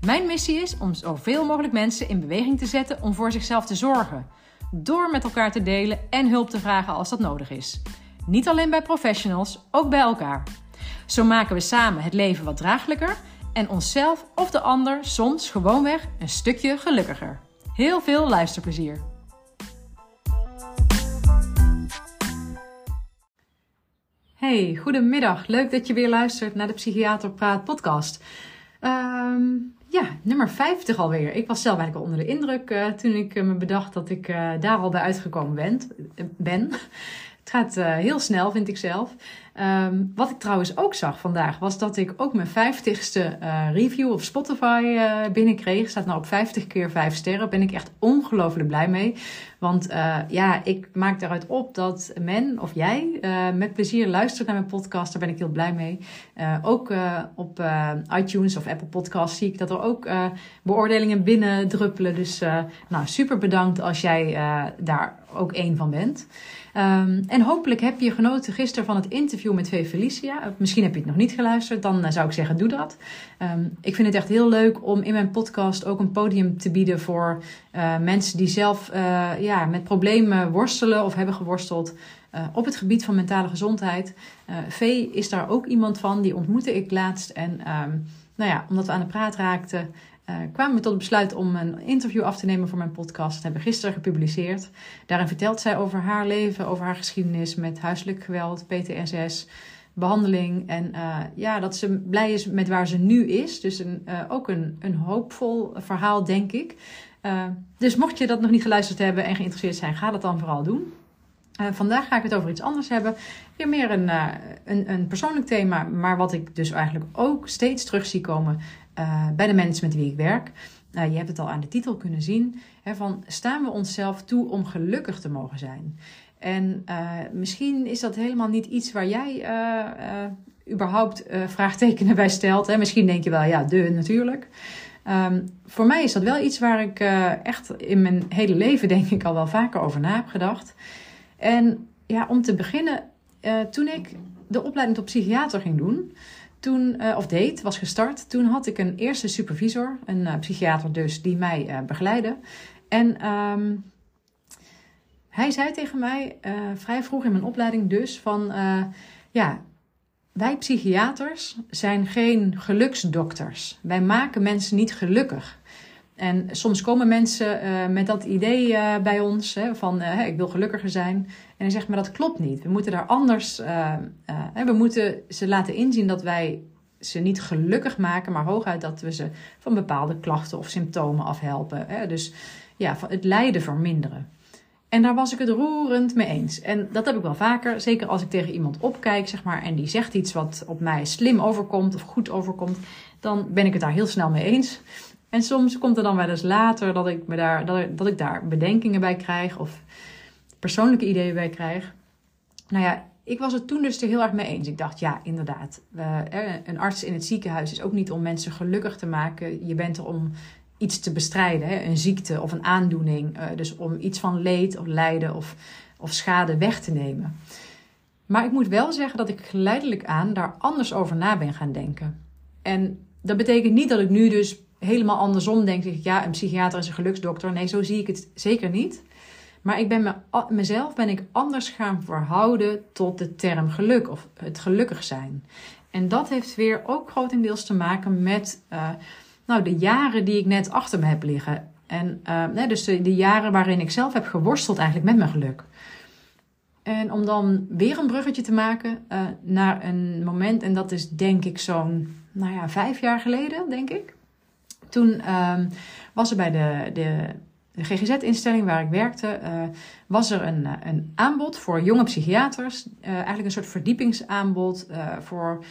Mijn missie is om zoveel mogelijk mensen in beweging te zetten om voor zichzelf te zorgen. Door met elkaar te delen en hulp te vragen als dat nodig is. Niet alleen bij professionals, ook bij elkaar. Zo maken we samen het leven wat draaglijker en onszelf of de ander soms gewoonweg een stukje gelukkiger. Heel veel luisterplezier. Hey, goedemiddag. Leuk dat je weer luistert naar de Psychiater Praat podcast. Ehm, ja, nummer 50 alweer. Ik was zelf eigenlijk al onder de indruk uh, toen ik uh, me bedacht dat ik uh, daar al bij uitgekomen ben. ben. Het gaat heel snel, vind ik zelf. Um, wat ik trouwens ook zag vandaag was dat ik ook mijn 50ste uh, review op Spotify uh, binnenkreeg. Staat nou op 50 keer 5 sterren. Ben ik echt ongelooflijk blij mee. Want ja, ik maak daaruit op dat men of jij met plezier luistert naar mijn podcast. Daar ben ik heel blij mee. ook op iTunes of Apple Podcasts zie ik dat er ook beoordelingen binnen druppelen. Dus nou, super bedankt als jij daar ook één van bent. Um, en hopelijk heb je genoten gisteren van het interview met V. Felicia. Misschien heb je het nog niet geluisterd, dan uh, zou ik zeggen: doe dat. Um, ik vind het echt heel leuk om in mijn podcast ook een podium te bieden voor uh, mensen die zelf ja, met problemen worstelen of hebben geworsteld. op het gebied van mentale gezondheid. V is daar ook iemand van, die ontmoette ik laatst. En um, nou ja, omdat we aan de praat raakten, uh, kwamen we tot het besluit om een interview af te nemen voor mijn podcast. Dat hebben we gisteren gepubliceerd. Daarin vertelt zij over haar leven, over haar geschiedenis met huiselijk geweld, PTSS, behandeling. En uh, ja, dat ze blij is met waar ze nu is. Dus een, uh, ook een, een hoopvol verhaal, denk ik. dus mocht je dat nog niet geluisterd hebben en geïnteresseerd zijn, ga dat dan vooral doen. Vandaag ga ik het over iets anders hebben. Weer meer een, een, een, persoonlijk thema, maar wat ik dus eigenlijk ook steeds terug zie komen uh, bij de mensen met wie ik werk. je hebt het al aan de titel kunnen zien. Hè, van staan we onszelf toe om gelukkig te mogen zijn? En misschien is dat helemaal niet iets waar jij überhaupt vraagtekenen bij stelt. Hè? Misschien denk je wel, ja, de natuurlijk. Um, voor mij is dat wel iets waar ik echt in mijn hele leven, denk ik, al wel vaker over na heb gedacht. En ja, om te beginnen, toen ik de opleiding tot psychiater ging doen, toen, uh, of deed, was gestart, toen had ik een eerste supervisor, een uh, psychiater dus, die mij begeleidde. En um, hij zei tegen mij, vrij vroeg in mijn opleiding dus, van ja, wij psychiaters zijn geen geluksdokters. Wij maken mensen niet gelukkig. En soms komen mensen uh, met dat idee uh, bij ons hè, van uh, ik wil gelukkiger zijn. En hij zegt, maar dat klopt niet. We moeten daar anders. we moeten ze laten inzien dat wij ze niet gelukkig maken, maar hooguit dat we ze van bepaalde klachten of symptomen afhelpen. Hè. Dus ja, het lijden verminderen. En daar was ik het roerend mee eens. En dat heb ik wel vaker, zeker als ik tegen iemand opkijk, zeg maar, en die zegt iets wat op mij slim overkomt of goed overkomt, dan ben ik het daar heel snel mee eens. En soms komt er dan wel eens later dat ik, me daar, dat, ik, daar bedenkingen bij krijg of persoonlijke ideeën bij krijg. Nou ja, ik was het toen dus er heel erg mee eens. Ik dacht, ja, inderdaad. een arts in het ziekenhuis is ook niet om mensen gelukkig te maken. Je bent er om iets te bestrijden, een ziekte of een aandoening. Uh, dus om iets van leed of lijden of, of schade weg te nemen. Maar ik moet wel zeggen dat ik geleidelijk aan daar anders over na ben gaan denken. En dat betekent niet dat ik nu dus helemaal andersom denk ik, ja, een psychiater is een geluksdokter. Nee, zo zie ik het zeker niet. Maar ik ben me, mezelf ben ik anders gaan verhouden tot de term geluk of het gelukkig zijn. En dat heeft weer ook grotendeels te maken met uh, nou, de jaren die ik net achter me heb liggen. En nee, dus de, jaren waarin ik zelf heb geworsteld eigenlijk met mijn geluk. En om dan weer een bruggetje te maken uh, naar een moment, en dat is denk ik zo'n, nou ja, vijf jaar geleden, denk ik. Toen um, was er bij de, de GGZ-instelling waar ik werkte, was er een, een aanbod voor jonge psychiaters. eigenlijk een soort verdiepingsaanbod voor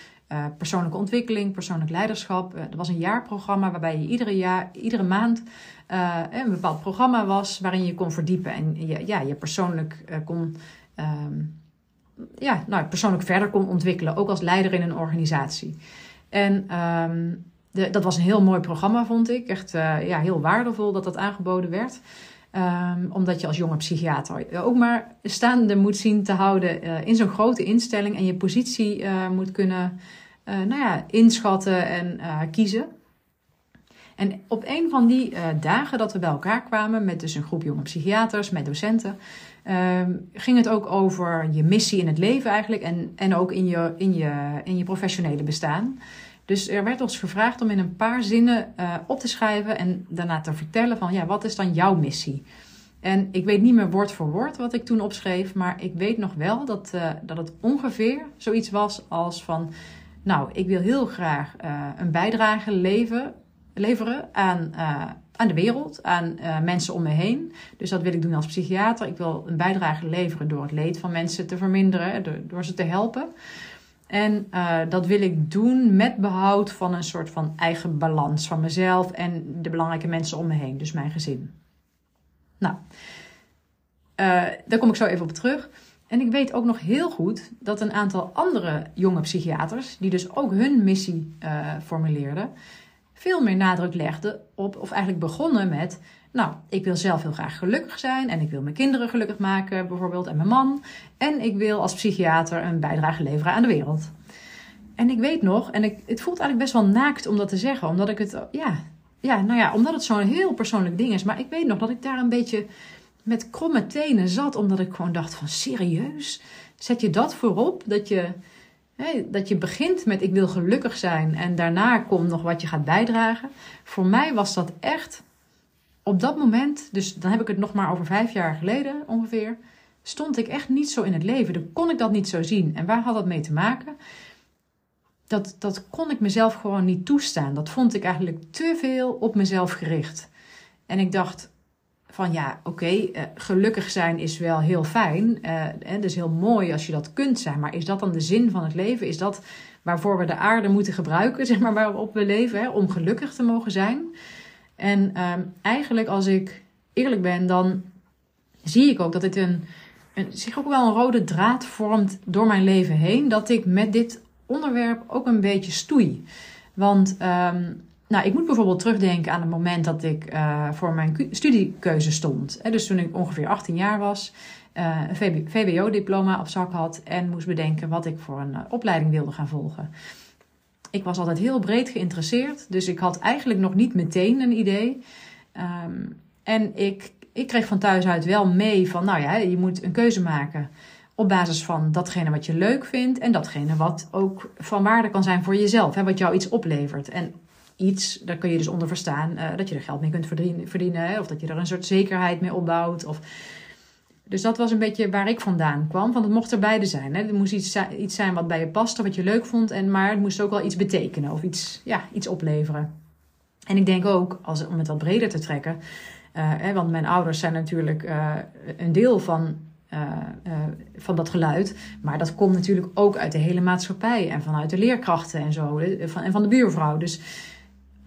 persoonlijke ontwikkeling, persoonlijk leiderschap. er was een jaarprogramma waarbij je iedere, jaar, iedere maand een bepaald programma was waarin je kon verdiepen en je, ja, je persoonlijk kon. Ehm, ja, nou, persoonlijk verder kon ontwikkelen, ook als leider in een organisatie. En ehm, dat was een heel mooi programma, vond ik. Echt uh, ja, heel waardevol dat dat aangeboden werd. Um, omdat je als jonge psychiater ook maar staande moet zien te houden uh, in zo'n grote instelling en je positie uh, moet kunnen nou ja, inschatten en kiezen. En op een van die dagen dat we bij elkaar kwamen met dus een groep jonge psychiaters, met docenten, Ehm, ging het ook over je missie in het leven eigenlijk en, en ook in je, in, je, in je professionele bestaan. Dus er werd ons gevraagd om in een paar zinnen uh, op te schrijven en daarna te vertellen van ja, wat is dan jouw missie? En ik weet niet meer woord voor woord wat ik toen opschreef, maar ik weet nog wel dat, uh, dat het ongeveer zoiets was als van, nou, ik wil heel graag uh, een bijdrage leven, leveren aan, aan de wereld, aan mensen om me heen. Dus dat wil ik doen als psychiater. Ik wil een bijdrage leveren door het leed van mensen te verminderen, door ze te helpen. En uh, dat wil ik doen met behoud van een soort van eigen balans van mezelf en de belangrijke mensen om me heen, dus mijn gezin. Nou, uh, daar kom ik zo even op terug. En ik weet ook nog heel goed dat een aantal andere jonge psychiaters, die dus ook hun missie formuleerden, veel meer nadruk legde op, of eigenlijk begonnen met, nou, ik wil zelf heel graag gelukkig zijn en ik wil mijn kinderen gelukkig maken, bijvoorbeeld, en mijn man. En ik wil als psychiater een bijdrage leveren aan de wereld. En ik weet nog, en ik, het voelt eigenlijk best wel naakt om dat te zeggen, omdat ik het, ja, ja, nou ja, omdat het zo'n heel persoonlijk ding is. Maar ik weet nog dat ik daar een beetje met kromme tenen zat, omdat ik gewoon dacht van serieus, zet je dat voorop? Dat je, dat je begint met ik wil gelukkig zijn en daarna komt nog wat je gaat bijdragen. Voor mij was dat echt op dat moment, dus dan heb ik het nog maar over vijf jaar geleden ongeveer, stond ik echt niet zo in het leven. Dan kon ik dat niet zo zien. En waar had dat mee te maken? Dat, dat kon ik mezelf gewoon niet toestaan. Dat vond ik eigenlijk te veel op mezelf gericht. En ik dacht, van ja, oké, eh, gelukkig zijn is wel heel fijn. Het is heel mooi als je dat kunt zijn. Maar is dat dan de zin van het leven? Is dat waarvoor we de aarde moeten gebruiken, zeg maar, waarop we leven, hè, om gelukkig te mogen zijn? En uh, eigenlijk, als ik eerlijk ben, dan zie ik ook dat dit een, een, zich ook wel een rode draad vormt door mijn leven heen. Dat ik met dit onderwerp ook een beetje stoei. Want um, nou, ik moet bijvoorbeeld terugdenken aan het moment dat ik uh, voor mijn studiekeuze stond. dus toen ik ongeveer 18 jaar was, uh, een VBO-diploma op zak had en moest bedenken wat ik voor een uh, opleiding wilde gaan volgen. Ik was altijd heel breed geïnteresseerd, dus ik had eigenlijk nog niet meteen een idee. Um, en ik, ik kreeg van thuis uit wel mee van, nou ja, je moet een keuze maken op basis van datgene wat je leuk vindt en datgene wat ook van waarde kan zijn voor jezelf, hè, wat jou iets oplevert. En iets, daar kun je dus onder verstaan uh, dat je er geld mee kunt verdienen, verdienen hè, of dat je er een soort zekerheid mee opbouwt. Of... Dus dat was een beetje waar ik vandaan kwam. Want het mocht er beide zijn. Hè. Er moest iets, iets zijn wat bij je paste, wat je leuk vond. En, maar het moest ook wel iets betekenen of iets, ja, iets opleveren. En ik denk ook, als, om het wat breder te trekken. Uh, hè, want mijn ouders zijn natuurlijk uh, een deel van uh, van dat geluid. Maar dat komt natuurlijk ook uit de hele maatschappij en vanuit de leerkrachten en zo. Van, en van de buurvrouw. Dus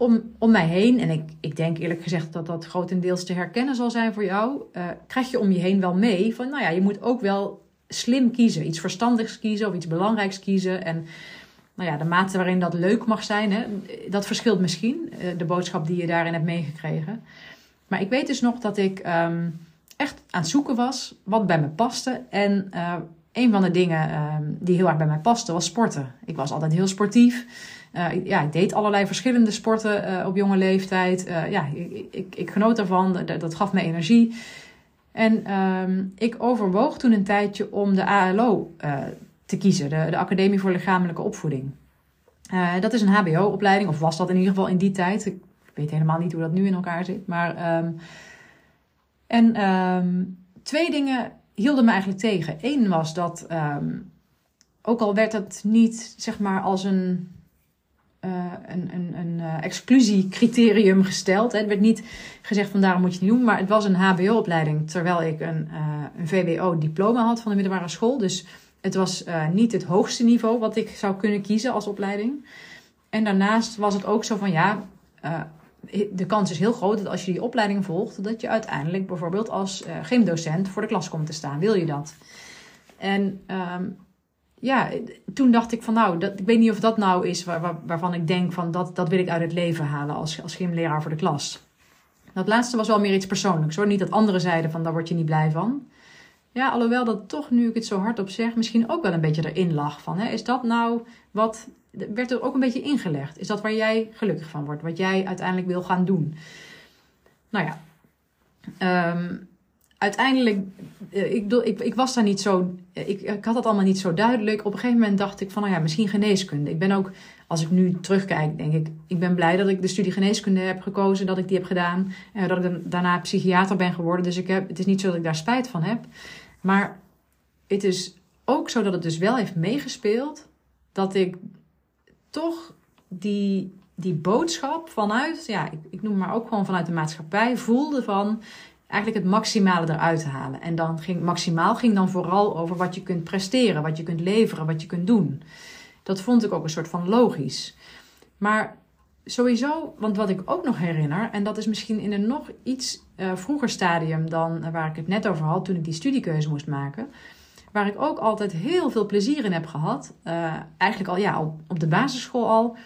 om, om mij heen, en ik, ik denk eerlijk gezegd dat dat grotendeels te herkennen zal zijn voor jou, uh, krijg je om je heen wel mee van, nou ja, je moet ook wel slim kiezen. Iets verstandigs kiezen of iets belangrijks kiezen. En nou ja, de mate waarin dat leuk mag zijn, hè, dat verschilt misschien, uh, de boodschap die je daarin hebt meegekregen. Maar ik weet dus nog dat ik um, echt aan het zoeken was wat bij me paste. En uh, een van de dingen um, die heel erg bij mij paste was sporten. Ik was altijd heel sportief. Uh, ja, ik deed allerlei verschillende sporten uh, op jonge leeftijd. Uh, ja, ik, ik, ik, genoot daarvan. Dat, gaf me energie. En um, ik overwoog toen een tijdje om de ALO te kiezen, de, de Academie voor Lichamelijke Opvoeding. dat is een HBO-opleiding, of was dat in ieder geval in die tijd. Ik weet helemaal niet hoe dat nu in elkaar zit. Maar, um, en um, twee dingen hielden me eigenlijk tegen. Eén was dat, ook al werd het niet zeg maar als een een, een, een exclusiecriterium gesteld. Het werd niet gezegd van daarom moet je het niet doen, maar het was een HBO-opleiding terwijl ik een, een VWO-diploma had van de middelbare school. Dus het was niet het hoogste niveau wat ik zou kunnen kiezen als opleiding. En daarnaast was het ook zo van ja, de kans is heel groot dat als je die opleiding volgt, dat je uiteindelijk bijvoorbeeld als uh, gymdocent voor de klas komt te staan. Wil je dat? En ehm, ja, toen dacht ik van nou, dat, ik weet niet of dat nou is waar, waarvan ik denk van dat, dat wil ik uit het leven halen als, als gymleraar voor de klas. Dat laatste was wel meer iets persoonlijks hoor. Niet dat anderen zeiden van daar word je niet blij van. Ja, alhoewel dat toch, nu ik het zo hardop zeg, misschien ook wel een beetje erin lag. Van, hè, is dat nou wat werd er ook een beetje ingelegd. Is dat waar jij gelukkig van wordt? Wat jij uiteindelijk wil gaan doen? Nou ja, ehm, uiteindelijk, uh, ik, ik, ik, was daar niet zo, ik, ik had dat allemaal niet zo duidelijk. Op een gegeven moment dacht ik van, nou ja, misschien geneeskunde. Ik ben ook, als ik nu terugkijk, denk ik, ik ben blij dat ik de studie geneeskunde heb gekozen, dat ik die heb gedaan. En dat ik daarna psychiater ben geworden. Dus ik heb, het is niet zo dat ik daar spijt van heb. Maar het is ook zo dat het dus wel heeft meegespeeld dat ik toch die, die boodschap vanuit, ja, ik, ik noem maar ook gewoon vanuit de maatschappij, voelde van eigenlijk het maximale eruit halen. En dan ging maximaal ging dan vooral over wat je kunt presteren, wat je kunt leveren, wat je kunt doen. Dat vond ik ook een soort van logisch. Maar sowieso, want wat ik ook nog herinner, en dat is misschien in een nog iets uh, vroeger stadium dan waar ik het net over had toen ik die studiekeuze moest maken waar ik ook altijd heel veel plezier in heb gehad. Uh, eigenlijk al, ja, op de basisschool al,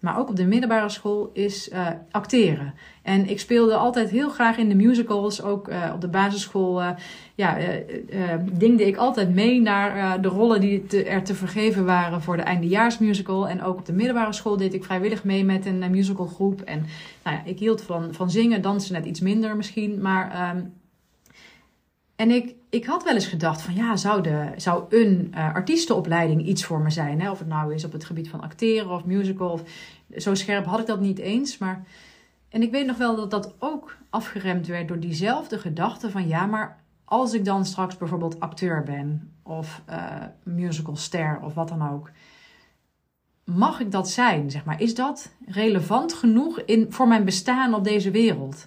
maar ook op de middelbare school, is uh, acteren. En ik speelde altijd heel graag in de musicals. Ook uh, op de basisschool ja, dingde ik altijd mee naar de rollen die er te vergeven waren voor de eindejaarsmusical. En ook op de middelbare school deed ik vrijwillig mee met een musicalgroep. En nou ja, ik hield van, van zingen, dansen net iets minder misschien. Maar um, en ik, ik had wel eens gedacht van ja, zou, de, zou een uh, artiestenopleiding iets voor me zijn? Hè? Of het nou is op het gebied van acteren of musical. Of, zo scherp had ik dat niet eens. Maar, en ik weet nog wel dat dat ook afgeremd werd door diezelfde gedachte van ja, maar als ik dan straks bijvoorbeeld acteur ben of uh, musicalster of wat dan ook. Mag ik dat zijn? Zeg maar? Is dat relevant genoeg in, voor mijn bestaan op deze wereld?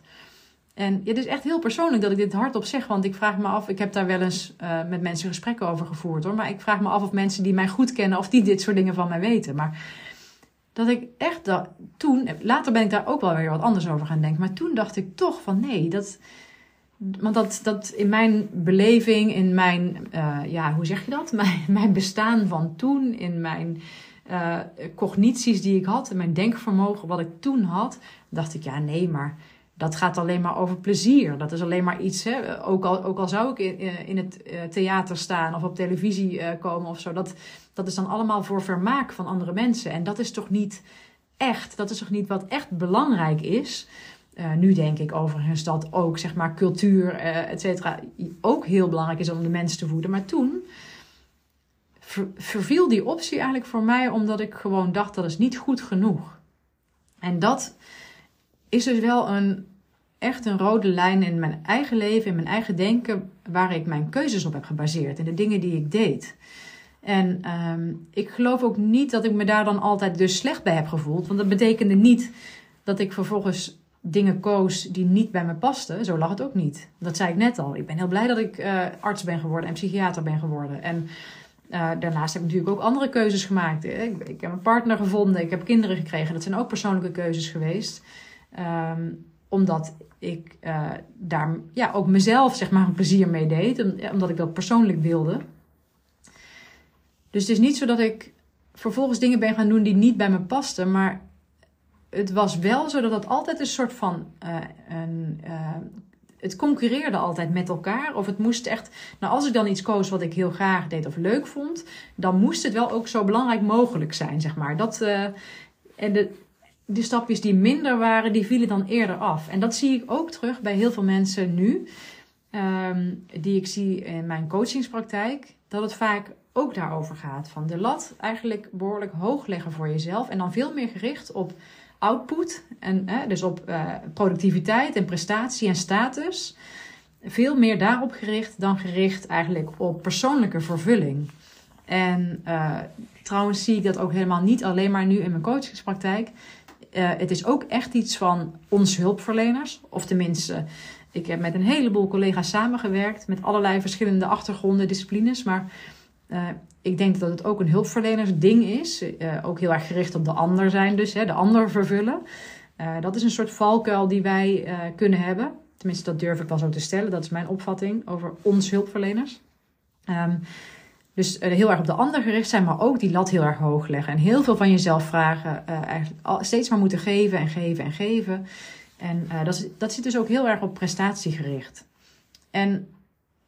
En het is echt heel persoonlijk dat ik dit hardop zeg, want ik vraag me af, ik heb daar wel eens uh, met mensen gesprekken over gevoerd hoor, maar ik vraag me af of mensen die mij goed kennen, of die dit soort dingen van mij weten. Maar dat ik echt dat toen, later ben ik daar ook wel weer wat anders over gaan denken, maar toen dacht ik toch van nee, dat, want dat, dat in mijn beleving, in mijn, uh, ja, hoe zeg je dat? Mijn, mijn bestaan van toen, in mijn uh, cognities die ik had, in mijn denkvermogen wat ik toen had, dacht ik ja, nee, maar dat gaat alleen maar over plezier. Dat is alleen maar iets, hè, ook, al, ook al zou ik in, in het eh, theater staan of op televisie uh, komen of zo. Dat, dat is dan allemaal voor vermaak van andere mensen. En dat is toch niet echt, dat is toch niet wat echt belangrijk is. Nu denk ik overigens dat ook zeg maar cultuur, uh, et cetera, ook heel belangrijk is om de mensen te voeden. Maar toen ver, verviel die optie eigenlijk voor mij omdat ik gewoon dacht dat is niet goed genoeg. En dat is dus wel een, echt een rode lijn in mijn eigen leven, in mijn eigen denken, waar ik mijn keuzes op heb gebaseerd en de dingen die ik deed. En um, ik geloof ook niet dat ik me daar dan altijd dus slecht bij heb gevoeld. Want dat betekende niet dat ik vervolgens dingen koos die niet bij me pasten. Zo lag het ook niet. Dat zei ik net al. Ik ben heel blij dat ik uh, arts ben geworden en psychiater ben geworden. En uh, daarnaast heb ik natuurlijk ook andere keuzes gemaakt. Ik heb een partner gevonden, ik heb kinderen gekregen. Dat zijn ook persoonlijke keuzes geweest. Um, omdat ik uh, daar ja, ook mezelf zeg maar, een plezier mee deed. Omdat ik dat persoonlijk wilde. Dus het is niet zo dat ik vervolgens dingen ben gaan doen die niet bij me pasten. Maar het was wel zo dat het altijd een soort van. Uh, een, uh, het concurreerde altijd met elkaar. Of het moest echt. Nou, als ik dan iets koos wat ik heel graag deed of leuk vond. Dan moest het wel ook zo belangrijk mogelijk zijn, zeg maar. Dat, en de, de stapjes die minder waren, die vielen dan eerder af. En dat zie ik ook terug bij heel veel mensen nu, um, die ik zie in mijn coachingspraktijk, dat het vaak ook daarover gaat. Van de lat eigenlijk behoorlijk hoog leggen voor jezelf en dan veel meer gericht op output, en, dus op uh, productiviteit en prestatie en status. Veel meer daarop gericht dan gericht eigenlijk op persoonlijke vervulling. En uh, trouwens zie ik dat ook helemaal niet alleen maar nu in mijn coachingspraktijk. Uh, het is ook echt iets van ons hulpverleners. Of tenminste, ik heb met een heleboel collega's samengewerkt. Met allerlei verschillende achtergronden, disciplines. Maar uh, ik denk dat het ook een hulpverlenersding is. ook heel erg gericht op de ander zijn dus. Hè, de ander vervullen. dat is een soort valkuil die wij kunnen hebben. Tenminste, dat durf ik wel zo te stellen. Dat is mijn opvatting over ons hulpverleners. Um, dus uh, heel erg op de ander gericht zijn, maar ook die lat heel erg hoog leggen. En heel veel van jezelf vragen. Al, steeds maar moeten geven en geven en geven. En uh, dat, dat zit dus ook heel erg op prestatiegericht. En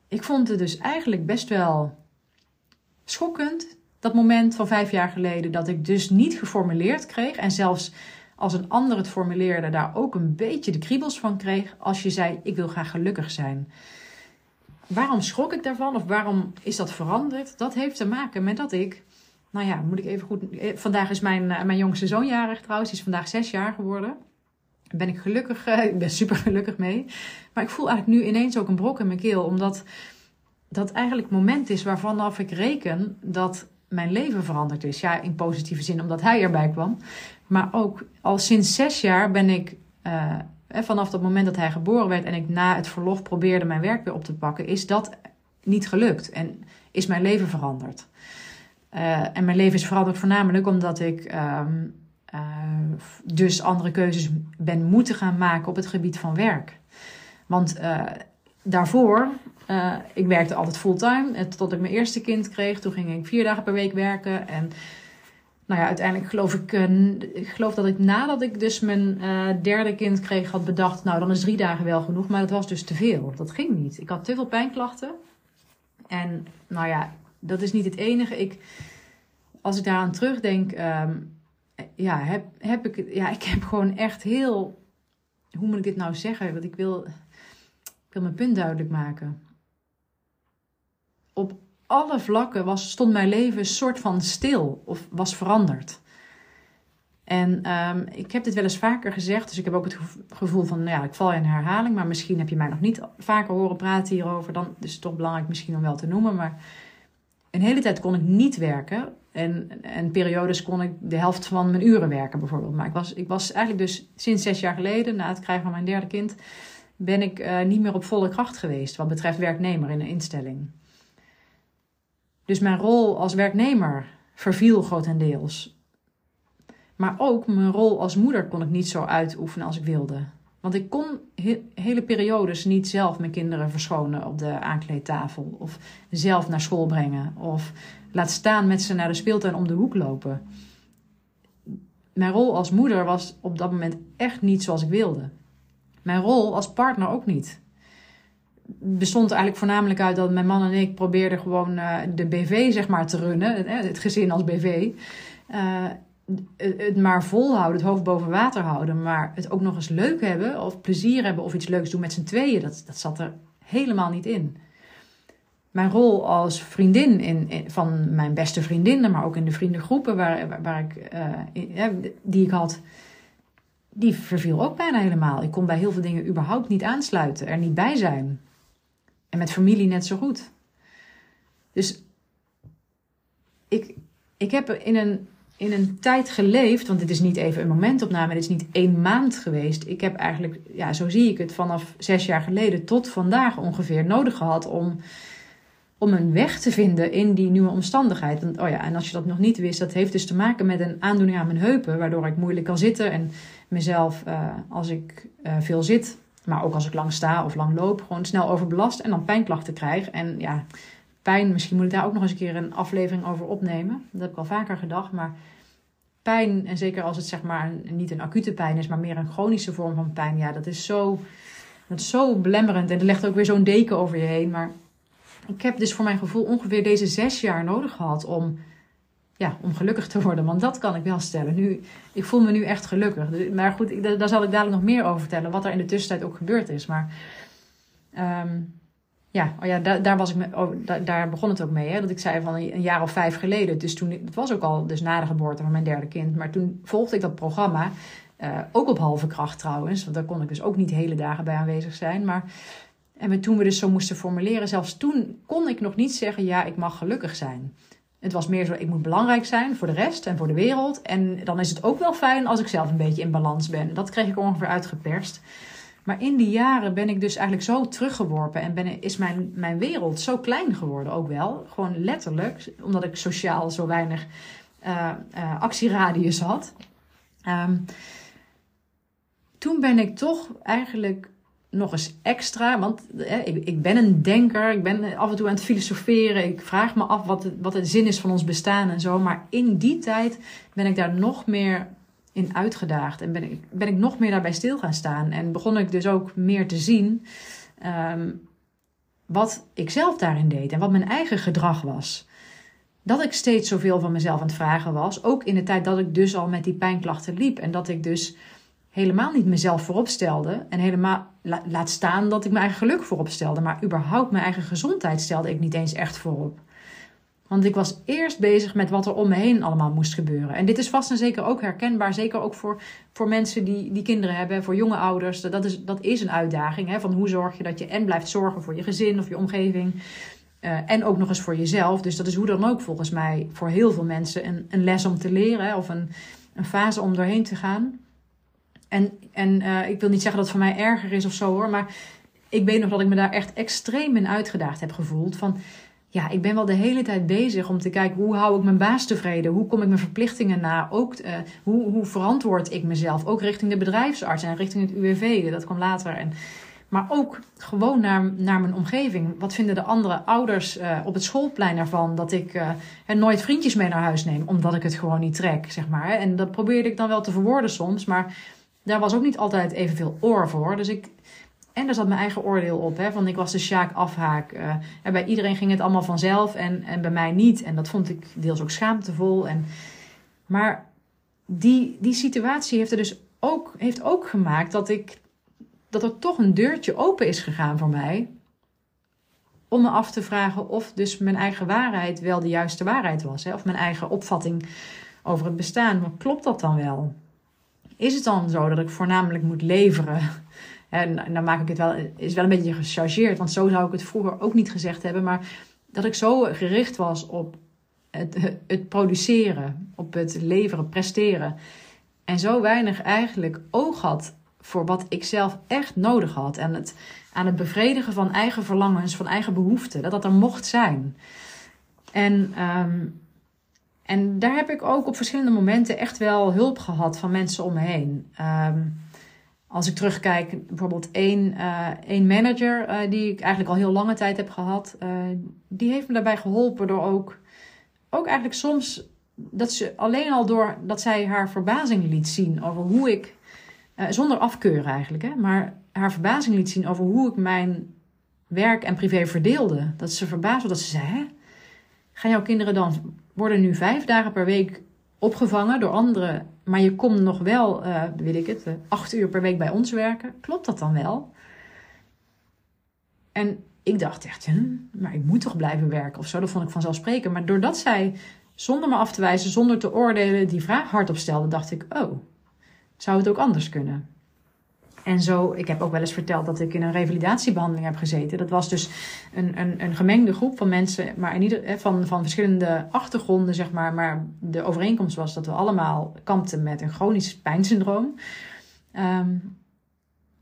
ik vond het dus eigenlijk best wel schokkend. Dat moment van vijf jaar geleden dat ik dus niet geformuleerd kreeg. En zelfs als een ander het formuleerde, daar ook een beetje de kriebels van kreeg. Als je zei: Ik wil graag gelukkig zijn. Waarom schrok ik daarvan of waarom is dat veranderd? Dat heeft te maken met dat ik, nou ja, moet ik even goed. Eh, vandaag is mijn, eh, mijn jongste zoon jarig trouwens, die is vandaag zes jaar geworden. Daar ben ik gelukkig, eh, ik ben super gelukkig mee. Maar ik voel eigenlijk nu ineens ook een brok in mijn keel, omdat dat eigenlijk het moment is waarvan af ik reken dat mijn leven veranderd is. Ja, in positieve zin, omdat hij erbij kwam. Maar ook al sinds zes jaar ben ik vanaf het moment dat hij geboren werd en ik na het verlof probeerde mijn werk weer op te pakken, is dat niet gelukt en is mijn leven veranderd. Uh, en mijn leven is veranderd voornamelijk omdat ik um, uh, dus andere keuzes ben moeten gaan maken op het gebied van werk. Want uh, daarvoor, ik werkte altijd fulltime, tot ik mijn eerste kind kreeg. Toen ging ik vier dagen per week werken en nou ja, uiteindelijk geloof ik, uh, ik geloof dat ik nadat ik dus mijn uh, derde kind kreeg, had bedacht, nou dan is drie dagen wel genoeg. Maar dat was dus te veel. Dat ging niet. Ik had te veel pijnklachten. En nou ja, dat is niet het enige. Ik, als ik daaraan terugdenk, um, ja, heb, heb ik, ja, ik heb gewoon echt heel, hoe moet ik dit nou zeggen? Want ik wil, ik wil mijn punt duidelijk maken. Op alle vlakken was, stond mijn leven een soort van stil of was veranderd. En um, ik heb dit wel eens vaker gezegd, dus ik heb ook het gevoel van, nou ja, ik val in herhaling, maar misschien heb je mij nog niet vaker horen praten hierover. Dan is het toch belangrijk misschien om wel te noemen. Maar een hele tijd kon ik niet werken. En, en periodes kon ik de helft van mijn uren werken bijvoorbeeld. Maar ik was, ik was eigenlijk dus sinds zes jaar geleden, na het krijgen van mijn derde kind, ben ik uh, niet meer op volle kracht geweest wat betreft werknemer in een instelling. Dus mijn rol als werknemer verviel grotendeels. Maar ook mijn rol als moeder kon ik niet zo uitoefenen als ik wilde. Want ik kon hele periodes niet zelf mijn kinderen verschonen op de aankleedtafel. Of zelf naar school brengen. Of laat staan met ze naar de speeltuin om de hoek lopen. Mijn rol als moeder was op dat moment echt niet zoals ik wilde. Mijn rol als partner ook niet bestond eigenlijk voornamelijk uit dat mijn man en ik probeerden gewoon uh, de BV zeg maar te runnen, het gezin als BV. Uh, het maar volhouden, het hoofd boven water houden, maar het ook nog eens leuk hebben of plezier hebben of iets leuks doen met z'n tweeën, dat, dat zat er helemaal niet in. Mijn rol als vriendin in, van mijn beste vriendinnen, maar ook in de vriendengroepen waar, waar, ik, die ik had, die verviel ook bijna helemaal. Ik kon bij heel veel dingen überhaupt niet aansluiten, er niet bij zijn. En met familie net zo goed. Dus ik, ik heb in een, in een tijd geleefd, want dit is niet even een momentopname, dit is niet één maand geweest. Ik heb eigenlijk, ja, zo zie ik het, vanaf zes jaar geleden tot vandaag ongeveer nodig gehad om, om een weg te vinden in die nieuwe omstandigheid. Want, oh ja, en als je dat nog niet wist, dat heeft dus te maken met een aandoening aan mijn heupen, waardoor ik moeilijk kan zitten en mezelf, uh, als ik uh, veel zit, maar ook als ik lang sta of lang loop, gewoon snel overbelast en dan pijnklachten krijg. En ja, pijn, misschien moet ik daar ook nog eens een keer een aflevering over opnemen. Dat heb ik al vaker gedacht. Maar pijn, en zeker als het zeg maar niet een acute pijn is, maar meer een chronische vorm van pijn, ja, dat is zo, dat zo belemmerend. En er legt ook weer zo'n deken over je heen. Maar ik heb dus voor mijn gevoel ongeveer deze zes jaar nodig gehad om ja, om gelukkig te worden. Want dat kan ik wel stellen. Nu, ik voel me nu echt gelukkig. Maar goed, daar zal ik dadelijk nog meer over vertellen. Wat er in de tussentijd ook gebeurd is. Maar um, ja, oh ja daar, daar, was ik oh, daar, begon het ook mee. Hè, dat ik zei van een jaar of vijf geleden. Dus toen, het was ook al dus na de geboorte van mijn derde kind. Maar toen volgde ik dat programma. Uh, ook op halve kracht trouwens. Want daar kon ik dus ook niet hele dagen bij aanwezig zijn. Maar en toen we dus zo moesten formuleren, zelfs toen kon ik nog niet zeggen: ja, ik mag gelukkig zijn. Het was meer zo, ik moet belangrijk zijn voor de rest en voor de wereld. En dan is het ook wel fijn als ik zelf een beetje in balans ben. Dat kreeg ik ongeveer uitgeperst. Maar in die jaren ben ik dus eigenlijk zo teruggeworpen en is mijn, mijn wereld zo klein geworden ook wel. Gewoon letterlijk, omdat ik sociaal zo weinig uh, uh, actieradius had. Um, toen ben ik toch eigenlijk nog eens extra, want ik, ik ben een denker, ik ben af en toe aan het filosoferen, ik vraag me af wat, wat de zin is van ons bestaan en zo. Maar in die tijd ben ik daar nog meer in uitgedaagd en ben ik, ben ik nog meer daarbij stil gaan staan. En begon ik dus ook meer te zien um, wat ik zelf daarin deed en wat mijn eigen gedrag was. Dat ik steeds zoveel van mezelf aan het vragen was, ook in de tijd dat ik dus al met die pijnklachten liep en dat ik dus helemaal niet mezelf voorop stelde. En helemaal laat staan dat ik mijn eigen geluk voorop stelde. Maar überhaupt mijn eigen gezondheid stelde ik niet eens echt voorop. Want ik was eerst bezig met wat er om me heen allemaal moest gebeuren. En dit is vast en zeker ook herkenbaar. Zeker ook voor, voor mensen die, die kinderen hebben, voor jonge ouders. Dat is, dat is een uitdaging. Hè? Van hoe zorg je dat je en blijft zorgen voor je gezin of je omgeving. Uh, en ook nog eens voor jezelf. Dus dat is hoe dan ook volgens mij voor heel veel mensen een, een les om te leren. Hè? Of een, een fase om doorheen te gaan. En, en uh, ik wil niet zeggen dat het voor mij erger is of zo hoor. Maar ik weet nog dat ik me daar echt extreem in uitgedaagd heb gevoeld. Van ja, ik ben wel de hele tijd bezig om te kijken hoe hou ik mijn baas tevreden? Hoe kom ik mijn verplichtingen na? Ook uh, hoe, hoe verantwoord ik mezelf? Ook richting de bedrijfsarts en richting het UWV. Dat kwam later. En, maar ook gewoon naar, naar mijn omgeving. Wat vinden de andere ouders uh, op het schoolplein ervan? Dat ik uh, nooit vriendjes mee naar huis neem. Omdat ik het gewoon niet trek, zeg maar. En dat probeerde ik dan wel te verwoorden soms. Maar daar was ook niet altijd evenveel oor voor. Dus ik, en daar zat mijn eigen oordeel op. Hè, van ik was de Sjaak afhaak. Uh, en bij iedereen ging het allemaal vanzelf en, en bij mij niet. En dat vond ik deels ook schaamtevol. En, maar die, die situatie heeft, er dus ook, heeft ook gemaakt dat, ik, dat er toch een deurtje open is gegaan voor mij. Om me af te vragen of dus mijn eigen waarheid wel de juiste waarheid was. Hè? Of mijn eigen opvatting over het bestaan. Maar klopt dat dan wel? Is het dan zo dat ik voornamelijk moet leveren? En, dan maak ik het wel, is wel een beetje gechargeerd, want zo zou ik het vroeger ook niet gezegd hebben. Maar dat ik zo gericht was op het, het produceren, op het leveren, presteren. En zo weinig eigenlijk oog had voor wat ik zelf echt nodig had. En het, aan het bevredigen van eigen verlangens, van eigen behoeften. Dat dat er mocht zijn. En um, en daar heb ik ook op verschillende momenten echt wel hulp gehad van mensen om me heen. Um, als ik terugkijk, bijvoorbeeld één, uh, één manager uh, die ik eigenlijk al heel lange tijd heb gehad, uh, die heeft me daarbij geholpen door ook, ook eigenlijk soms dat ze alleen al door dat zij haar verbazing liet zien over hoe ik, zonder afkeuren eigenlijk, hè, maar haar verbazing liet zien over hoe ik mijn werk en privé verdeelde. Dat ze verbaasd was dat ze zei: Hè, gaan jouw kinderen dan worden nu vijf dagen per week opgevangen door anderen, maar je komt nog wel, uh, weet ik het, uh, acht uur per week bij ons werken. Klopt dat dan wel? En ik dacht echt, hm, maar ik moet toch blijven werken of zo. Dat vond ik vanzelfsprekend. Maar doordat zij, zonder me af te wijzen, zonder te oordelen, die vraag hardop stelde, dacht ik, oh, zou het ook anders kunnen? En zo, ik heb ook wel eens verteld dat ik in een revalidatiebehandeling heb gezeten. Dat was dus een, een, een gemengde groep van mensen, maar in ieder, van, van verschillende achtergronden, zeg maar. Maar de overeenkomst was dat we allemaal kampten met een chronisch pijnsyndroom. Um,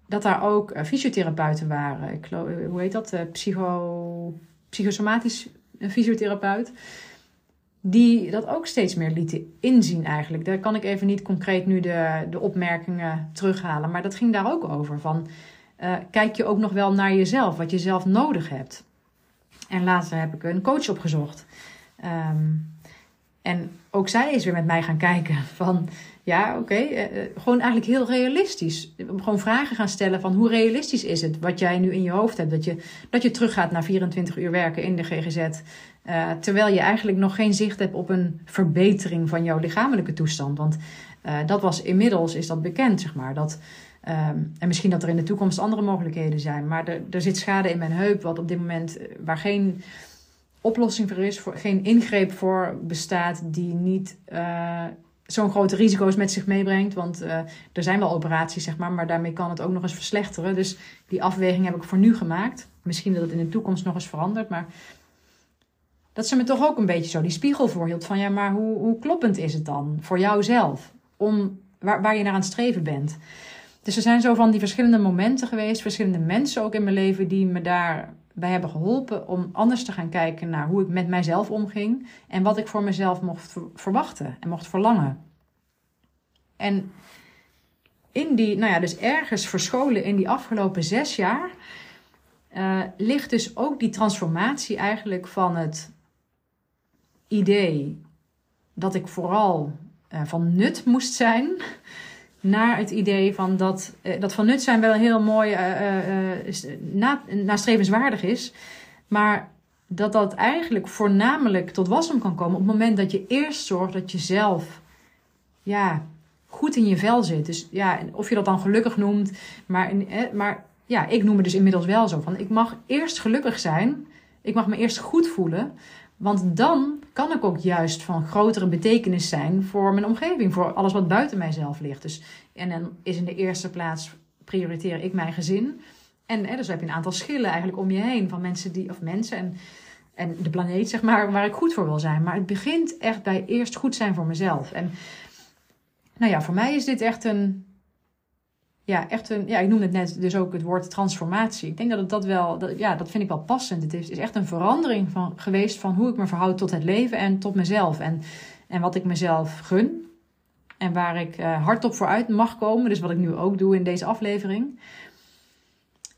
dat daar ook uh, fysiotherapeuten waren. Ik, hoe heet dat? Psycho, psychosomatisch fysiotherapeut die dat ook steeds meer lieten inzien eigenlijk. Daar kan ik even niet concreet nu de, de opmerkingen terughalen. Maar dat ging daar ook over. Van, uh, kijk je ook nog wel naar jezelf, wat je zelf nodig hebt. En later heb ik een coach opgezocht. Um, en ook zij is weer met mij gaan kijken van... Ja, oké. Uh, eh, gewoon eigenlijk heel realistisch. Gewoon vragen gaan stellen van hoe realistisch is het wat jij nu in je hoofd hebt. Dat je, dat je teruggaat naar 24 uur werken in de GGZ. Uh, terwijl je eigenlijk nog geen zicht hebt op een verbetering van jouw lichamelijke toestand. Want dat was inmiddels, is dat bekend, zeg maar. Dat, um, en misschien dat er in de toekomst andere mogelijkheden zijn. Maar er, er zit schade in mijn heup, wat op dit moment, eh, waar geen oplossing voor is, voor, geen ingreep voor bestaat, die niet uh, zo'n grote risico's met zich meebrengt. Want uh, er zijn wel operaties, zeg maar, maar daarmee kan het ook nog eens verslechteren. Dus die afweging heb ik voor nu gemaakt. Misschien dat het in de toekomst nog eens verandert, maar dat ze me toch ook een beetje zo die spiegel voorhield van ja, maar hoe, hoe kloppend is het dan voor jouzelf om waar, waar je naar aan het streven bent. Dus er zijn zo van die verschillende momenten geweest, verschillende mensen ook in mijn leven die me daarbij hebben geholpen om anders te gaan kijken naar hoe ik met mijzelf omging en wat ik voor mezelf mocht verwachten en mocht verlangen. En in die, nou ja, dus ergens verscholen in die afgelopen zes jaar, uh, ligt dus ook die transformatie eigenlijk van het idee dat ik vooral uh, van nut moest zijn, naar het idee van dat, uh, dat van nut zijn wel heel mooi na, nastrevenswaardig is, maar dat dat eigenlijk voornamelijk tot wasdom kan komen op het moment dat je eerst zorgt dat je zelf ja, goed in je vel zit. Dus ja, of je dat dan gelukkig noemt, maar, maar ja, ik noem het dus inmiddels wel zo van ik mag eerst gelukkig zijn. Ik mag me eerst goed voelen. Want dan kan ik ook juist van grotere betekenis zijn voor mijn omgeving, voor alles wat buiten mijzelf ligt. Dus, en dan is in de eerste plaats prioriteer ik mijn gezin. En hè, dus heb je een aantal schillen eigenlijk om je heen van mensen die, of mensen en, en de planeet, zeg maar, waar ik goed voor wil zijn. Maar het begint echt bij eerst goed zijn voor mezelf. En nou ja, voor mij is dit echt een, ja, echt een, ja, ik noemde het net dus ook het woord transformatie. Ik denk dat dat wel, dat, ja, dat vind ik wel passend. Het is, is echt een verandering van, geweest van hoe ik me verhoud tot het leven en tot mezelf. En, en wat ik mezelf gun. En waar ik uh, hardop vooruit mag komen. Dus wat ik nu ook doe in deze aflevering.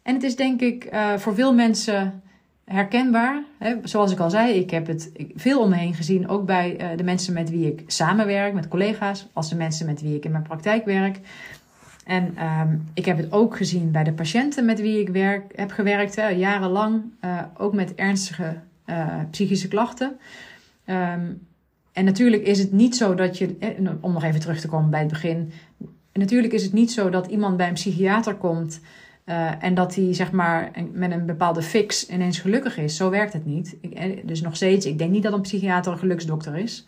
En het is denk ik uh, voor veel mensen herkenbaar. Hè? Zoals ik al zei, ik heb het veel om me heen gezien. Ook bij uh, de mensen met wie ik samenwerk, met collega's. Als de mensen met wie ik in mijn praktijk werk. En um, ik heb het ook gezien bij de patiënten met wie ik werk, heb gewerkt, hè, jarenlang, uh, ook met ernstige uh, psychische klachten. Um, en natuurlijk is het niet zo dat je, om nog even terug te komen bij het begin, natuurlijk is het niet zo dat iemand bij een psychiater komt en dat hij zeg maar met een bepaalde fix ineens gelukkig is. Zo werkt het niet. Ik, dus nog steeds, ik denk niet dat een psychiater een geluksdokter is.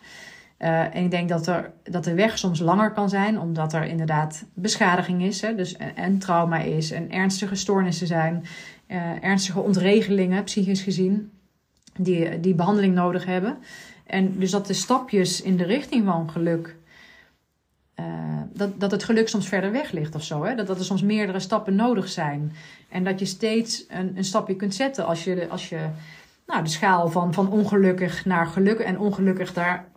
Uh, en ik denk dat, er, dat de weg soms langer kan zijn, omdat er inderdaad beschadiging is. Hè, dus en, trauma is en ernstige stoornissen zijn. Uh, ernstige ontregelingen, psychisch gezien, die, die behandeling nodig hebben. En dus dat de stapjes in de richting van geluk, uh, dat, dat het geluk soms verder weg ligt of zo. Hè? Dat, dat er soms meerdere stappen nodig zijn. En dat je steeds een, een stapje kunt zetten als je, als je nou, de schaal van, van ongelukkig naar geluk en ongelukkig daar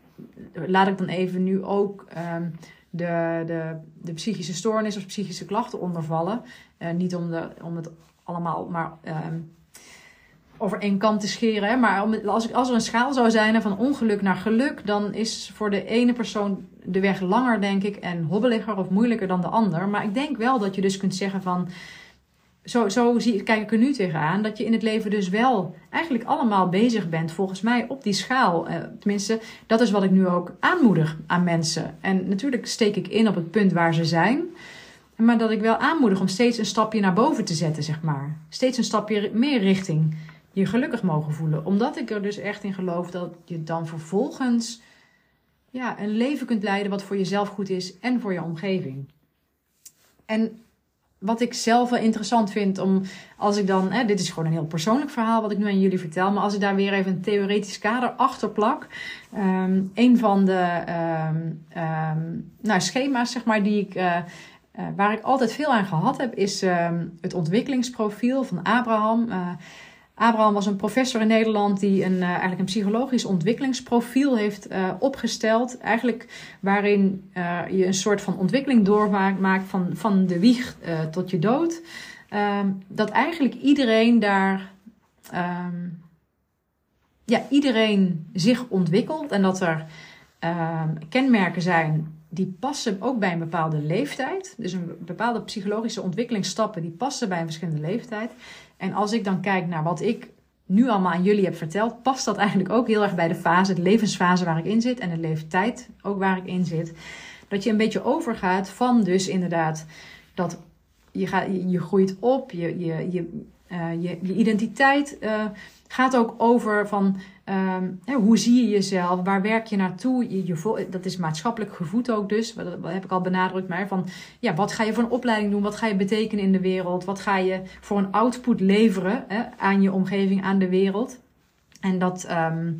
laat ik dan even nu ook um, de, de, de psychische stoornis of psychische klachten ondervallen. Uh, niet om, de, om het allemaal maar um, over één kant te scheren. Maar om, als, als er een schaal zou zijn van ongeluk naar geluk, dan is voor de ene persoon de weg langer, denk ik, en hobbeliger of moeilijker dan de ander. Maar ik denk wel dat je dus kunt zeggen van zo, zo zie, kijk ik er nu tegenaan, dat je in het leven dus wel eigenlijk allemaal bezig bent, volgens mij, op die schaal. Eh, tenminste, dat is wat ik nu ook aanmoedig aan mensen. En natuurlijk steek ik in op het punt waar ze zijn, maar dat ik wel aanmoedig om steeds een stapje naar boven te zetten, zeg maar. Steeds een stapje meer richting je gelukkig mogen voelen. Omdat ik er dus echt in geloof dat je dan vervolgens ja, een leven kunt leiden wat voor jezelf goed is en voor je omgeving. En wat ik zelf wel interessant vind om als ik dan, hè, dit is gewoon een heel persoonlijk verhaal wat ik nu aan jullie vertel, maar als ik daar weer even een theoretisch kader achter plak, um, een van de um, um, nou, schema's zeg maar die ik, uh, uh, waar ik altijd veel aan gehad heb, is het ontwikkelingsprofiel van Abraham. Uh, Abraham was een professor in Nederland die een, uh, eigenlijk een psychologisch ontwikkelingsprofiel heeft uh, opgesteld. Eigenlijk waarin uh, je een soort van ontwikkeling doormaakt van, van de wieg tot je dood. Ehm, dat eigenlijk iedereen daar, um, ja, iedereen zich ontwikkelt en dat er ehm, kenmerken zijn die passen ook bij een bepaalde leeftijd. Dus een bepaalde psychologische ontwikkelingsstappen die passen bij een verschillende leeftijd. En als ik dan kijk naar wat ik nu allemaal aan jullie heb verteld, past dat eigenlijk ook heel erg bij de fase, de levensfase waar ik in zit en de leeftijd ook waar ik in zit. Dat je een beetje overgaat van dus inderdaad dat je, gaat, je, groeit op, je, je, je, uh, je, identiteit uh, gaat ook over van um, hoe zie je jezelf, waar werk je naartoe. Je, dat is maatschappelijk gevoed ook dus, dat, heb ik al benadrukt. Maar van ja, wat ga je voor een opleiding doen, wat ga je betekenen in de wereld, wat ga je voor een output leveren hè, aan je omgeving, aan de wereld. En dat ehm,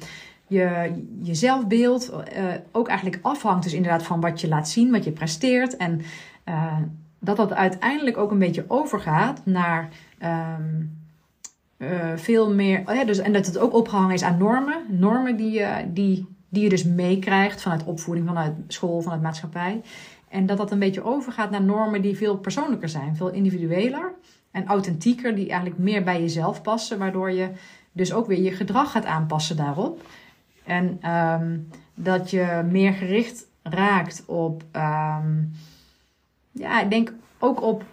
je, je zelfbeeld uh, ook eigenlijk afhangt dus inderdaad van wat je laat zien, wat je presteert. En uh, dat dat uiteindelijk ook een beetje overgaat naar um, uh, veel meer. Oh dus, en dat het ook opgehangen is aan normen. Normen die, die, die je dus meekrijgt vanuit opvoeding, vanuit school, vanuit maatschappij. En dat dat een beetje overgaat naar normen die veel persoonlijker zijn, veel individueler en authentieker, die eigenlijk meer bij jezelf passen, waardoor je dus ook weer je gedrag gaat aanpassen daarop. En um, dat je meer gericht raakt op, um, ja, ik denk ook op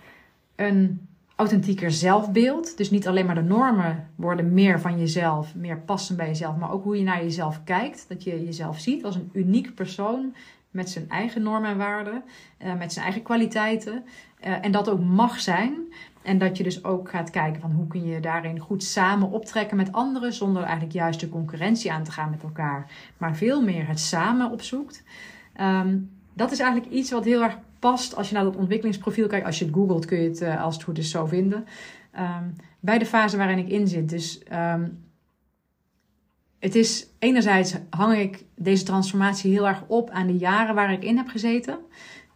een authentieker zelfbeeld. Dus niet alleen maar de normen worden meer van jezelf, meer passen bij jezelf, maar ook hoe je naar jezelf kijkt. Dat je jezelf ziet als een uniek persoon met zijn eigen normen en waarden, uh, met zijn eigen kwaliteiten. Uh, en dat ook mag zijn. En dat je dus ook gaat kijken van hoe kun je daarin goed samen optrekken met anderen, zonder eigenlijk juist de concurrentie aan te gaan met elkaar, maar veel meer het samen opzoekt. Um, dat is eigenlijk iets wat heel erg past als je naar dat ontwikkelingsprofiel kijkt. Als je het googelt kun je het uh, als het goed is zo vinden. Um, bij de fase waarin ik in zit. Dus um, het is enerzijds hang ik deze transformatie heel erg op aan de jaren waar ik in heb gezeten.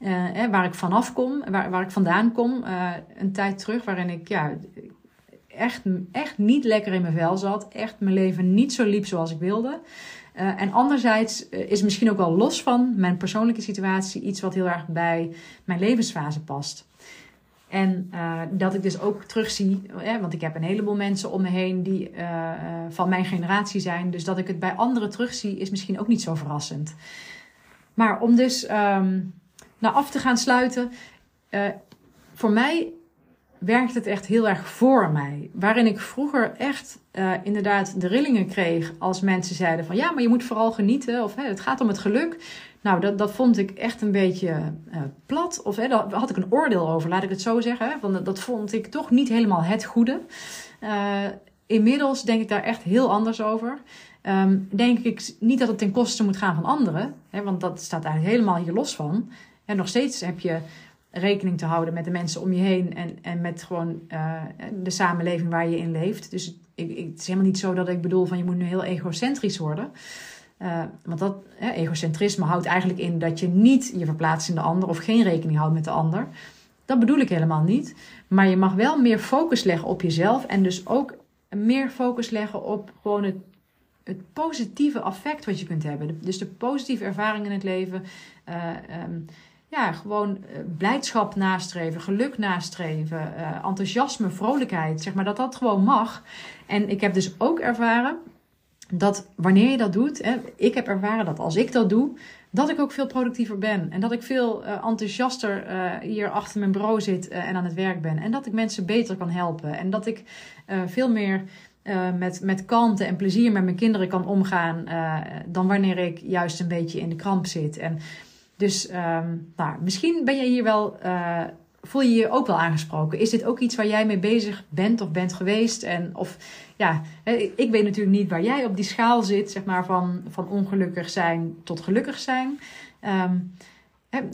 Uh, waar ik vanaf kom, waar, waar ik vandaan kom. Uh, een tijd terug waarin ik ja, echt, echt niet lekker in mijn vel zat. Echt mijn leven niet zo liep zoals ik wilde. Uh, en anderzijds is misschien ook wel los van mijn persoonlijke situatie iets wat heel erg bij mijn levensfase past. En uh, dat ik dus ook terugzie, hè, want ik heb een heleboel mensen om me heen die van mijn generatie zijn. Dus dat ik het bij anderen terugzie, is misschien ook niet zo verrassend. Maar om dus um, af te gaan sluiten, uh, voor mij werkt het echt heel erg voor mij. Waarin ik vroeger echt uh, inderdaad de rillingen kreeg als mensen zeiden van ja, maar je moet vooral genieten of het gaat om het geluk. Nou, dat, dat vond ik echt een beetje uh, plat. Of hè, daar had ik een oordeel over, laat ik het zo zeggen. Want dat vond ik toch niet helemaal het goede. Uh, inmiddels denk ik daar echt heel anders over. Um, denk ik niet dat het ten koste moet gaan van anderen. Hè, want dat staat eigenlijk helemaal hier los van. En nog steeds heb je rekening te houden met de mensen om je heen en, en met gewoon uh, de samenleving waar je in leeft. Dus ik, ik, het is helemaal niet zo dat ik bedoel van je moet nu heel egocentrisch worden. Uh, want dat eh, egocentrisme houdt eigenlijk in dat je niet je verplaatst in de ander of geen rekening houdt met de ander. Dat bedoel ik helemaal niet. Maar je mag wel meer focus leggen op jezelf en dus ook meer focus leggen op gewoon het, het positieve effect wat je kunt hebben. Dus de positieve ervaringen in het leven. Uh, um, ja, gewoon blijdschap nastreven, geluk nastreven, uh, enthousiasme, vrolijkheid. Zeg maar dat dat gewoon mag. En ik heb dus ook ervaren dat wanneer je dat doet, hè, ik heb ervaren dat als ik dat doe, dat ik ook veel productiever ben. En dat ik veel uh, enthousiaster hier achter mijn bureau zit en aan het werk ben. En dat ik mensen beter kan helpen. En dat ik veel meer met, met kalmte en plezier met mijn kinderen kan omgaan. dan wanneer ik juist een beetje in de kramp zit. En dus um, nou, misschien ben je hier wel voel je je ook wel aangesproken? Is dit ook iets waar jij mee bezig bent of bent geweest? En of ja, ik weet natuurlijk niet waar jij op die schaal zit, zeg maar, van, van ongelukkig zijn tot gelukkig zijn. Um,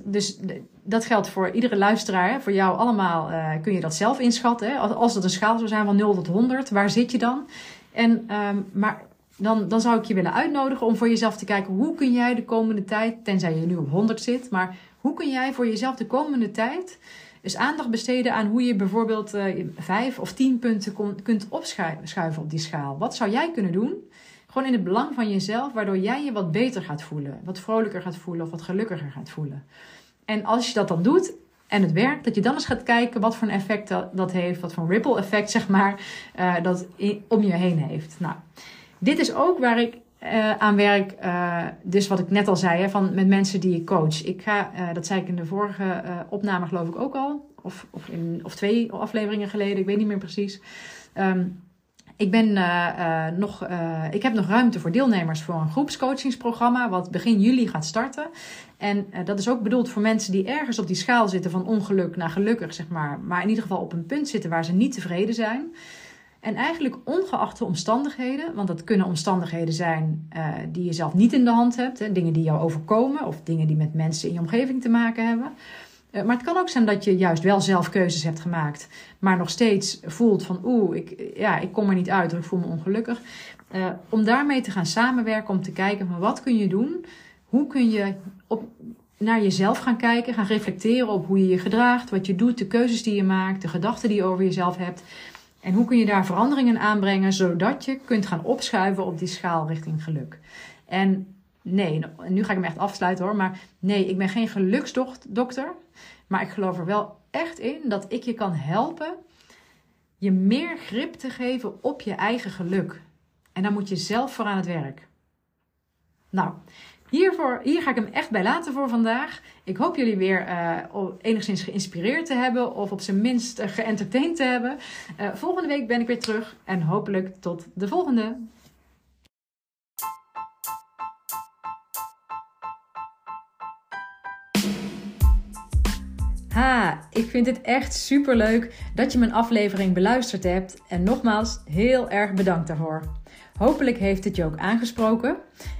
dus dat geldt voor iedere luisteraar. Voor jou allemaal uh, kun je dat zelf inschatten. Hè? Als, dat een schaal zou zijn van 0 tot 100, waar zit je dan? En, um, maar dan, dan zou ik je willen uitnodigen om voor jezelf te kijken hoe kun jij de komende tijd, tenzij je nu op 100 zit, maar hoe kun jij voor jezelf de komende tijd dus aandacht besteden aan hoe je bijvoorbeeld uh, vijf of tien punten kunt opschuiven op die schaal. Wat zou jij kunnen doen? Gewoon in het belang van jezelf, waardoor jij je wat beter gaat voelen, wat vrolijker gaat voelen of wat gelukkiger gaat voelen. En als je dat dan doet en het werkt, dat je dan eens gaat kijken wat voor een effect dat, heeft, wat voor een ripple effect zeg maar, uh, dat om je heen heeft. Nou, dit is ook waar ik uh, aan werk. Uh, dus wat ik net al zei, hè, van, met mensen die ik coach. Ik ga, uh, dat zei ik in de vorige opname geloof ik ook al. Of, of, in, of twee afleveringen geleden, ik weet niet meer precies. Um, ik, ben, nog, ik heb nog ruimte voor deelnemers voor een groepscoachingsprogramma. Wat begin juli gaat starten. En dat is ook bedoeld voor mensen die ergens op die schaal zitten van ongeluk naar gelukkig, zeg maar. Maar in ieder geval op een punt zitten waar ze niet tevreden zijn. En eigenlijk ongeacht de omstandigheden, want dat kunnen omstandigheden zijn uh, die je zelf niet in de hand hebt, hè, dingen die jou overkomen of dingen die met mensen in je omgeving te maken hebben. Uh, maar het kan ook zijn dat je juist wel zelf keuzes hebt gemaakt, maar nog steeds voelt van oeh, ik, ja, ik kom er niet uit of ik voel me ongelukkig. Uh, om daarmee te gaan samenwerken, om te kijken van wat kun je doen? Hoe kun je op, naar jezelf gaan kijken, gaan reflecteren op hoe je je gedraagt, wat je doet, de keuzes die je maakt, de gedachten die je over jezelf hebt. En hoe kun je daar veranderingen aanbrengen, zodat je kunt gaan opschuiven op die schaal richting geluk. En nee, nu ga ik hem echt afsluiten hoor, maar nee, ik ben geen geluksdokter. Maar ik geloof er wel echt in dat ik je kan helpen je meer grip te geven op je eigen geluk. En dan moet je zelf voor aan het werk. Nou, hiervoor, hier ga ik hem echt bij laten voor vandaag. Ik hoop jullie weer uh, enigszins geïnspireerd te hebben of op zijn minst uh, te hebben. Uh, volgende week ben ik weer terug en hopelijk tot de volgende. Ha, ik vind het echt super leuk dat je mijn aflevering beluisterd hebt. En nogmaals, heel erg bedankt daarvoor. Hopelijk heeft het je ook aangesproken.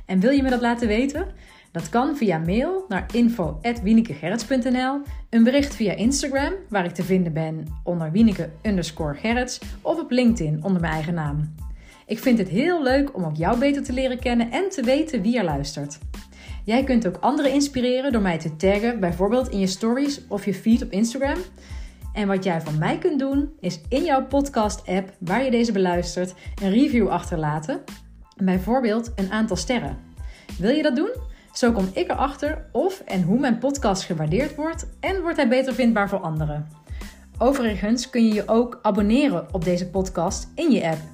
En wil je me dat laten weten? Dat kan via mail naar info.wienekegerrits.nl, een bericht via Instagram, waar ik te vinden ben onder wieneke underscore gerrits, of op LinkedIn onder mijn eigen naam. Ik vind het heel leuk om ook jou beter te leren kennen en te weten wie er luistert. Jij kunt ook anderen inspireren door mij te taggen, bijvoorbeeld in je stories of je feed op Instagram. En wat jij van mij kunt doen, is in jouw podcast-app waar je deze beluistert, een review achterlaten. Bijvoorbeeld een aantal sterren. Wil je dat doen? Zo kom ik erachter of en hoe mijn podcast gewaardeerd wordt en wordt hij beter vindbaar voor anderen. Overigens kun je je ook abonneren op deze podcast in je app.